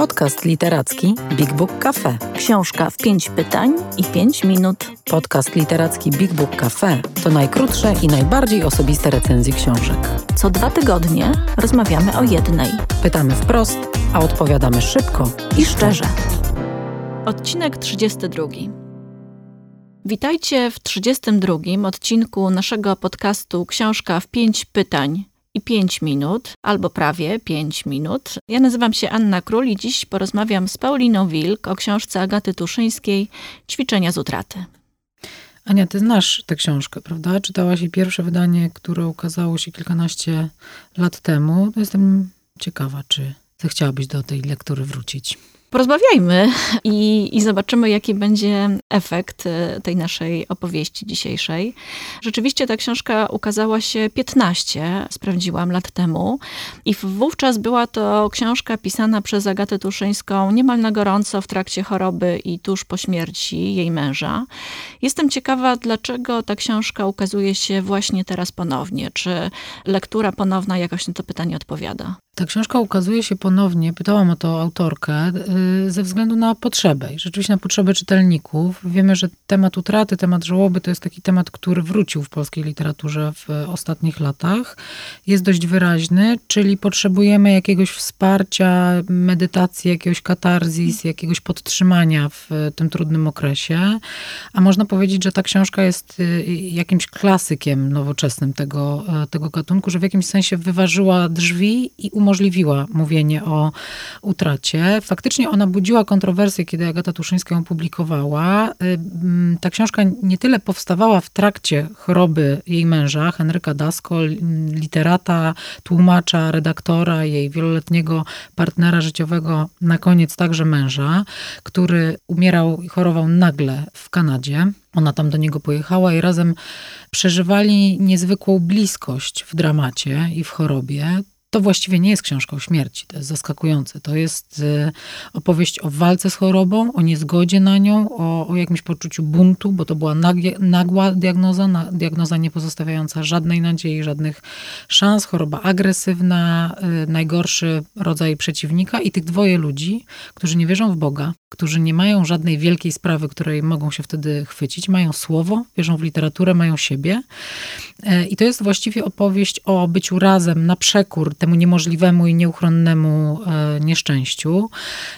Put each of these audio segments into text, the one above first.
Podcast literacki Big Book Cafe. Książka w pięć pytań i pięć minut. Podcast literacki Big Book Cafe to najkrótsze i najbardziej osobiste recenzje książek. Co dwa tygodnie rozmawiamy o jednej. Pytamy wprost, a odpowiadamy szybko I szczerze. Odcinek 32. Witajcie w 32 odcinku naszego podcastu Książka w pięć pytań i 5 minut, albo prawie 5 minut. Ja nazywam się Anna Król i dziś porozmawiam z Pauliną Wilk o książce Agaty Tuszyńskiej Ćwiczenia z utraty. Ania, ty znasz tę książkę, prawda? Czytałaś jej pierwsze wydanie, które ukazało się kilkanaście lat temu. Jestem ciekawa, czy chciałabyś do tej lektury wrócić. Porozmawiajmy i, i zobaczymy, jaki będzie efekt e, tej naszej opowieści dzisiejszej. Rzeczywiście ta książka ukazała się 15, sprawdziłam, lat temu. I wówczas była to książka pisana przez Agatę Tuszyńską niemal na gorąco w trakcie choroby i tuż po śmierci jej męża. Jestem ciekawa, dlaczego ta książka ukazuje się właśnie teraz ponownie. Czy lektura ponowna jakoś na to pytanie odpowiada? Ta książka ukazuje się ponownie, pytałam o to autorkę, y, ze względu na potrzebę. Rzeczywiście na potrzebę czytelników. Wiemy, że temat utraty, temat żałoby to jest taki temat, który wrócił w polskiej literaturze w ostatnich latach. Jest dość wyraźny, czyli potrzebujemy jakiegoś wsparcia, medytacji, jakiegoś katarzis, jakiegoś podtrzymania w tym trudnym okresie. A można powiedzieć, że ta książka jest y, jakimś klasykiem nowoczesnym tego, y, tego gatunku, że w jakimś sensie wyważyła drzwi i umożliwiła mówienie o utracie. Faktycznie ona budziła kontrowersje, kiedy Agata Tuszyńska ją publikowała. Ta książka nie tyle powstawała w trakcie choroby jej męża, Henryka Dasko, literata, tłumacza, redaktora, jej wieloletniego partnera życiowego, na koniec także męża, który umierał i chorował nagle w Kanadzie. Ona tam do niego pojechała i razem przeżywali niezwykłą bliskość w dramacie i w chorobie to właściwie nie jest książka o śmierci, to jest zaskakujące. To jest y, opowieść o walce z chorobą, o niezgodzie na nią, o, o jakimś poczuciu buntu, bo to była nagła diagnoza, diagnoza nie pozostawiająca żadnej nadziei, żadnych szans, choroba agresywna, y, najgorszy rodzaj przeciwnika i tych dwoje ludzi, którzy nie wierzą w Boga, którzy nie mają żadnej wielkiej sprawy, której mogą się wtedy chwycić, mają słowo, wierzą w literaturę, mają siebie. Y, I to jest właściwie opowieść o byciu razem na przekór temu niemożliwemu i nieuchronnemu e, nieszczęściu.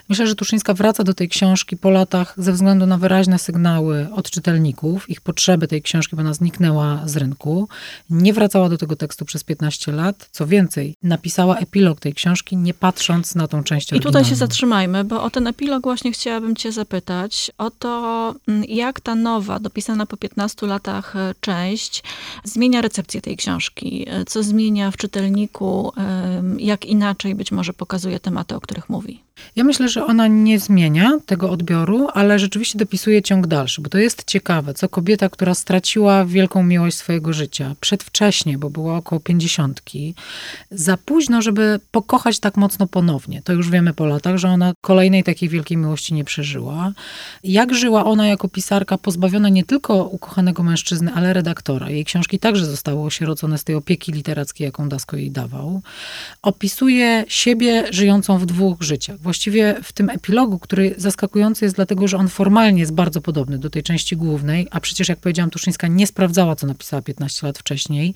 Myślę, że Tuszyńska wraca do tej książki po latach ze względu na wyraźne sygnały od czytelników, ich potrzeby tej książki, bo ona zniknęła z rynku. Nie wracała do tego tekstu przez 15 lat. Co więcej, napisała epilog tej książki, nie patrząc na tą część oryginalną. I tutaj się zatrzymajmy, bo o ten epilog właśnie chciałabym cię zapytać. O to, mm, jak ta nowa, dopisana po 15 latach e, część zmienia recepcję tej książki. E, co zmienia w czytelniku jak inaczej być może pokazuje tematy, o których mówi. Ja myślę, że ona nie zmienia tego odbioru, ale rzeczywiście dopisuje ciąg dalszy, bo to jest ciekawe, co kobieta, która straciła wielką miłość swojego życia przedwcześnie, bo była około pięćdziesiątki, za późno, żeby pokochać tak mocno ponownie. To już wiemy po latach, że ona kolejnej takiej wielkiej miłości nie przeżyła. Jak żyła ona jako pisarka, pozbawiona nie tylko ukochanego mężczyzny, ale redaktora. Jej książki także zostały osierocone z tej opieki literackiej, jaką Dasko jej dawał. Opisuje siebie żyjącą w dwóch życiach właściwie w tym epilogu, który zaskakujący jest dlatego, że on formalnie jest bardzo podobny do tej części głównej, a przecież jak powiedziałam, Tuszyńska nie sprawdzała, co napisała 15 lat wcześniej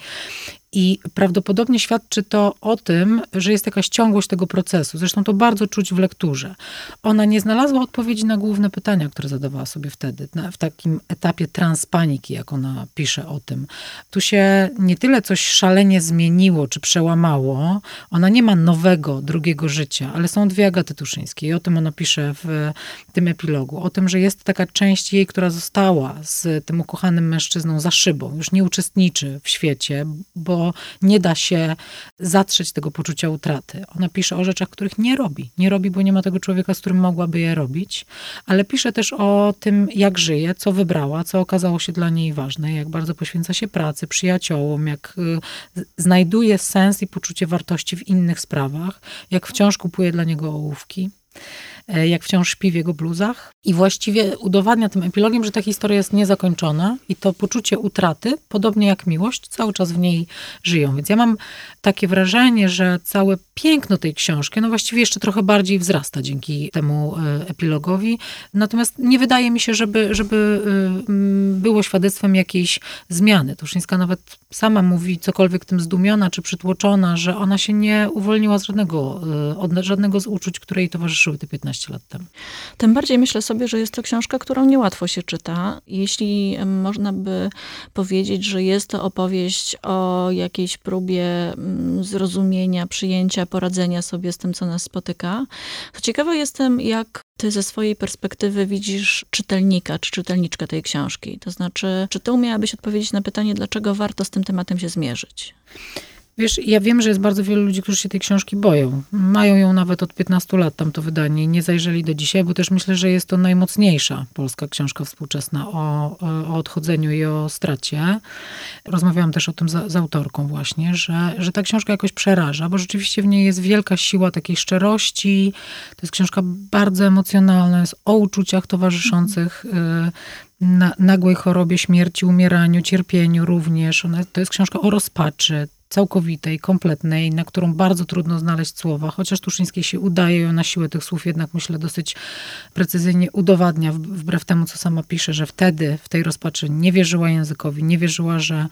i prawdopodobnie świadczy to o tym, że jest jakaś ciągłość tego procesu. Zresztą to bardzo czuć w lekturze. Ona nie znalazła odpowiedzi na główne pytania, które zadawała sobie wtedy, na, w takim etapie transpaniki, jak ona pisze o tym. Tu się nie tyle coś szalenie zmieniło czy przełamało. Ona nie ma nowego, drugiego życia, ale są dwie Agaty Tuszyńskie i o tym ona pisze w tym epilogu. O tym, że jest taka część jej, która została z tym ukochanym mężczyzną za szybą. Już nie uczestniczy w świecie, bo nie da się zatrzeć tego poczucia utraty. Ona pisze o rzeczach, których nie robi. Nie robi, bo nie ma tego człowieka, z którym mogłaby je robić, ale pisze też o tym, jak żyje, co wybrała, co okazało się dla niej ważne, jak bardzo poświęca się pracy, przyjaciołom, jak y, znajduje sens i poczucie wartości w innych sprawach, jak wciąż kupuje dla niego ołówki. E, jak wciąż śpi w jego bluzach. I właściwie udowadnia tym epilogiem, że ta historia jest niezakończona i to poczucie utraty, podobnie jak miłość, cały czas w niej żyją. Więc ja mam takie wrażenie, że całe piękno tej książki, no właściwie jeszcze trochę bardziej wzrasta dzięki temu e, epilogowi. Natomiast nie wydaje mi się, żeby, żeby e, było świadectwem jakiejś zmiany. Tuszyńska nawet sama mówi, cokolwiek tym zdumiona czy przytłoczona, że ona się nie uwolniła z żadnego, od żadnego z uczuć, które jej towarzyszyły te 15 lat temu. Tym bardziej myślę sobie, że jest to książka, którą niełatwo się czyta. Jeśli można by powiedzieć, że jest to opowieść o jakiejś próbie mm, zrozumienia, przyjęcia, poradzenia sobie z tym, co nas spotyka, to ciekawa jestem, jak ty ze swojej perspektywy widzisz czytelnika czy czytelniczkę tej książki. To znaczy, czy ty umiałabyś odpowiedzieć na pytanie, dlaczego warto z tym tematem się zmierzyć? Wiesz, ja wiem, że jest bardzo wielu ludzi, którzy się tej książki boją. Mają ją nawet od 15 lat, tam to wydanie, nie zajrzeli do dzisiaj, bo też myślę, że jest to najmocniejsza polska książka współczesna o, o odchodzeniu i o stracie. Rozmawiałam też o tym z, z autorką właśnie, że, że ta książka jakoś przeraża, bo rzeczywiście w niej jest wielka siła takiej szczerości. To jest książka bardzo emocjonalna, jest o uczuciach towarzyszących y, na, nagłej chorobie, śmierci, umieraniu, cierpieniu również. Ona, to jest książka o rozpaczy, całkowitej, kompletnej, na którą bardzo trudno znaleźć słowa, chociaż Tuszyńskiej się udaje ją na siłę tych słów jednak myślę dosyć precyzyjnie udowadnia, wbrew temu, co sama pisze, że wtedy w tej rozpaczy nie wierzyła językowi, nie wierzyła, że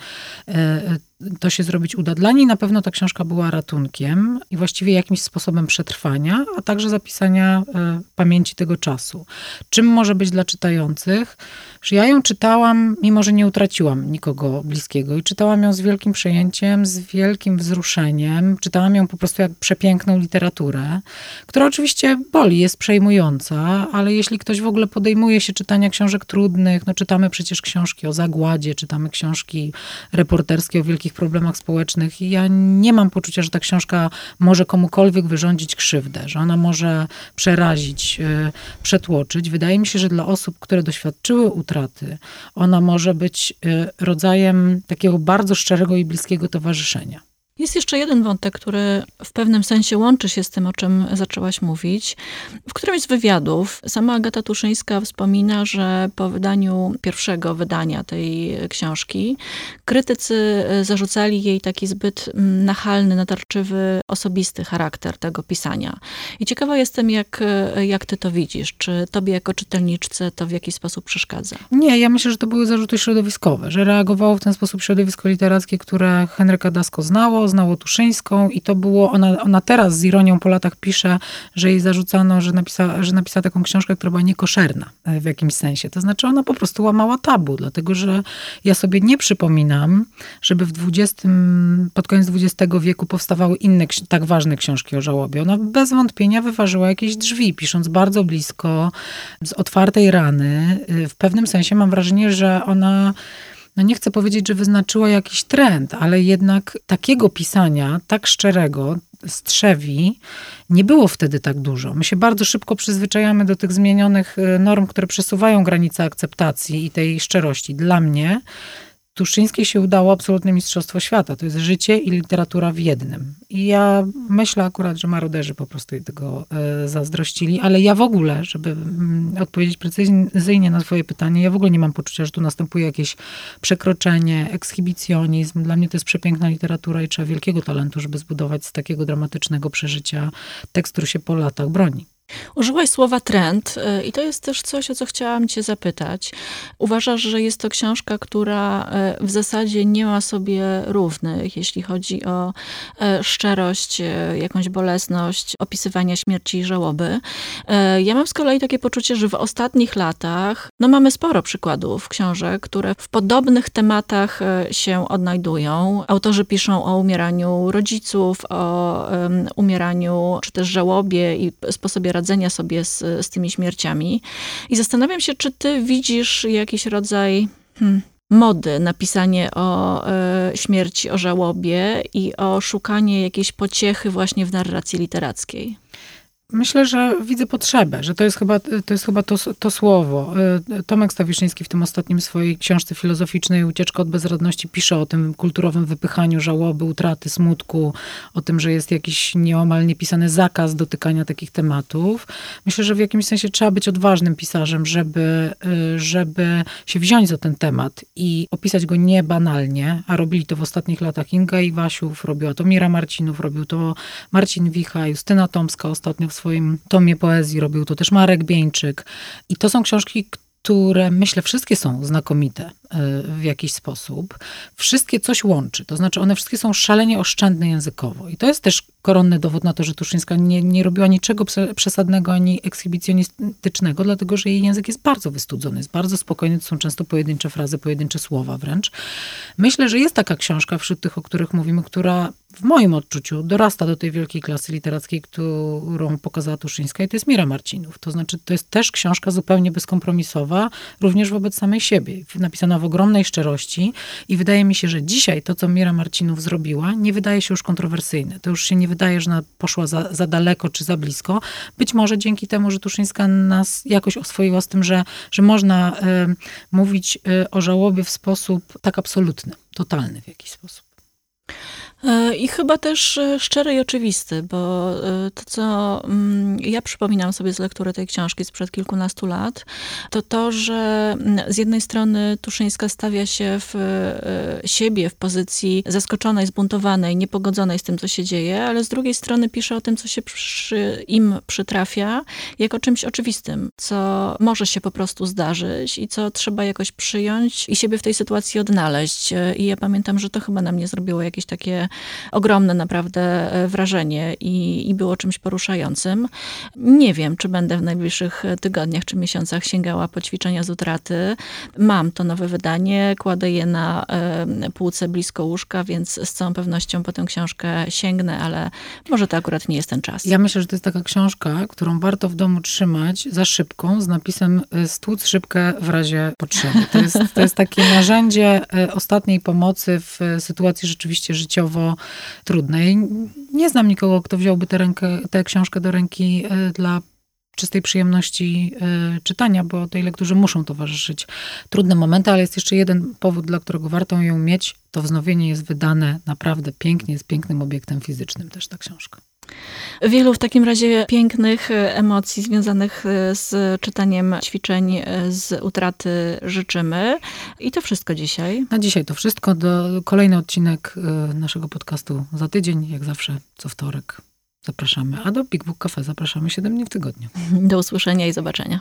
e, to się zrobić uda. Dla niej na pewno ta książka była ratunkiem i właściwie jakimś sposobem przetrwania, a także zapisania e, pamięci tego czasu. Czym może być dla czytających? Że ja ją czytałam, mimo że nie utraciłam nikogo bliskiego i czytałam ją z wielkim przejęciem, z wielkim wzruszeniem. Czytałam ją po prostu jak przepiękną literaturę, która oczywiście boli, jest przejmująca, ale jeśli ktoś w ogóle podejmuje się czytania książek trudnych, no czytamy przecież książki o zagładzie, czytamy książki reporterskie o wielkich problemach społecznych i ja nie mam poczucia, że ta książka może komukolwiek wyrządzić krzywdę, że ona może przerazić, yy, przetłoczyć. Wydaje mi się, że dla osób, które doświadczyły utraty, ona może być yy, rodzajem takiego bardzo szczerego i bliskiego towarzyszenia. Jest jeszcze jeden wątek, który w pewnym sensie łączy się z tym, o czym zaczęłaś mówić. W którymś z wywiadów sama Agata Tuszyńska wspomina, że po wydaniu pierwszego wydania tej książki krytycy zarzucali jej taki zbyt mm, nachalny, natarczywy, osobisty charakter tego pisania. I ciekawa jestem, jak, jak ty to widzisz. Czy tobie jako czytelniczce to w jakiś sposób przeszkadza? Nie, ja myślę, że to były zarzuty środowiskowe, że reagowało w ten sposób środowisko literackie, które Henryka Dasko znało, znało, Tuszyńską i to było, ona, ona teraz z ironią po latach pisze, że jej zarzucano, że napisała, że napisała taką książkę, która była niekoszerna e, w jakimś sensie. To znaczy ona po prostu łamała tabu, dlatego że ja sobie nie przypominam, żeby w XX, pod koniec XX wieku powstawały inne tak ważne książki o żałobie. Ona bez wątpienia wyważyła jakieś drzwi, pisząc bardzo blisko, z otwartej rany. E, w pewnym sensie mam wrażenie, że ona no nie chcę powiedzieć, że wyznaczyła jakiś trend, ale jednak takiego pisania, tak szczerego, strzewi, nie było wtedy tak dużo. My się bardzo szybko przyzwyczajamy do tych zmienionych y, norm, które przesuwają granice akceptacji i tej szczerości. Dla mnie Tuszyńskiej się udało absolutne mistrzostwo świata. To jest życie i literatura w jednym. I ja myślę akurat, że maroderzy po prostu tego e, zazdrościli, ale ja w ogóle, żeby mm, odpowiedzieć precyzyjnie na twoje pytanie, ja w ogóle nie mam poczucia, że tu następuje jakieś przekroczenie, ekshibicjonizm. Dla mnie to jest przepiękna literatura i trzeba wielkiego talentu, żeby zbudować z takiego dramatycznego przeżycia tekst, który się po latach broni. Użyłaś słowa trend y, i to jest też coś, o co chciałam cię zapytać. Uważasz, że jest to książka, która y, w zasadzie nie ma sobie równych, jeśli chodzi o y, szczerość, jakąś bolesność opisywania śmierci i żałoby. Ja mam z kolei takie poczucie, że w ostatnich latach no mamy sporo przykładów książek, które w podobnych tematach się odnajdują. Autorzy piszą o umieraniu rodziców, o um, umieraniu czy też żałobie i sposobie radzenia sobie z, z tymi śmierciami. I zastanawiam się, czy ty widzisz jakiś rodzaj hmm, mody na pisanie o e, śmierci, o żałobie i o szukanie jakiejś pociechy właśnie w narracji literackiej. Myślę, że widzę potrzebę, że to jest chyba to, jest chyba to, to słowo. Y, Tomek Stawiszyński w tym ostatnim swojej książce filozoficznej Ucieczka od bezradności pisze o tym kulturowym wypychaniu żałoby, utraty, smutku, o tym, że jest jakiś nieomal niepisany zakaz dotykania takich tematów. Myślę, że w jakimś sensie trzeba być odważnym pisarzem, żeby, y, żeby się wziąć za ten temat i opisać go nie banalnie, a robili to w ostatnich latach Inga Iwasiów, robiła to Mira Marcinów, robił to Marcin Wicha, Justyna Tomska ostatnio w swoim tomie poezji, robił to też Marek Bieńczyk. I to są książki, które myślę wszystkie są znakomite w jakiś sposób. Wszystkie coś łączy, to znaczy one wszystkie są szalenie oszczędne językowo. I to jest też koronny dowód na to, że Tuszyńska nie, nie robiła niczego przesadnego ani ekshibicjonistycznego, dlatego że jej język jest bardzo wystudzony, jest bardzo spokojny, to są często pojedyncze frazy, pojedyncze słowa wręcz. Myślę, że jest taka książka wśród tych, o których mówimy, która w moim odczuciu dorasta do tej wielkiej klasy literackiej, którą pokazała Tuszyńska i to jest Mira Marcinów. To znaczy, to jest też książka zupełnie bezkompromisowa, również wobec samej siebie. Napisana ogromnej szczerości i wydaje mi się, że dzisiaj to, co Mira Marcinów zrobiła, nie wydaje się już kontrowersyjne. To już się nie wydaje, że poszła za, za daleko czy za blisko. Być może dzięki temu, że Tuszyńska nas jakoś oswoiła z tym, że, że można y, mówić y, o żałobie w sposób tak absolutny, totalny w jakiś sposób. E, I chyba też e, szczery i oczywisty, bo e, to, co mm, ja przypominam sobie z lektury tej książki sprzed kilkunastu lat, to to, że mm, z jednej strony Tuszyńska stawia się w siebie w pozycji zaskoczonej, zbuntowanej, niepogodzonej z tym, co się dzieje, ale z drugiej strony pisze o tym, co się przy, im przytrafia, jako czymś oczywistym, co może się po prostu zdarzyć i co trzeba jakoś przyjąć i siebie w tej sytuacji odnaleźć. I ja pamiętam, że to chyba na mnie zrobiło jakieś takie ogromne naprawdę e, wrażenie i, i było czymś poruszającym. Nie wiem, czy będę w najbliższych tygodniach czy miesiącach sięgała po ćwiczenia z utraty. Mam to nowe wydanie, kładę je na y, półce blisko łóżka, więc z całą pewnością po tę książkę sięgnę, ale może to akurat nie jest ten czas. Ja myślę, że to jest taka książka, którą warto w domu trzymać za szybką, z napisem e, stłuc szybkę w razie potrzeby. To jest, to jest takie narzędzie ostatniej pomocy w sytuacji rzeczywiście życiowo trudnej. Nie znam nikogo, kto wziąłby tę, rękę, tę książkę do ręki e, dla czystej przyjemności y, czytania, bo tej lekturze muszą towarzyszyć trudne momenty, ale jest jeszcze jeden powód, dla którego warto ją mieć. To wznowienie jest wydane naprawdę pięknie, jest pięknym obiektem fizycznym też ta książka. Wielu w takim razie pięknych emocji związanych e, z czytaniem ćwiczeń e, z utraty życzymy. I to wszystko dzisiaj. Na dzisiaj to wszystko. Do, kolejny odcinek e, naszego podcastu za tydzień, jak zawsze co wtorek. Zapraszamy. A do Big Book Cafe zapraszamy 7 dni w tygodniu. Do usłyszenia i zobaczenia.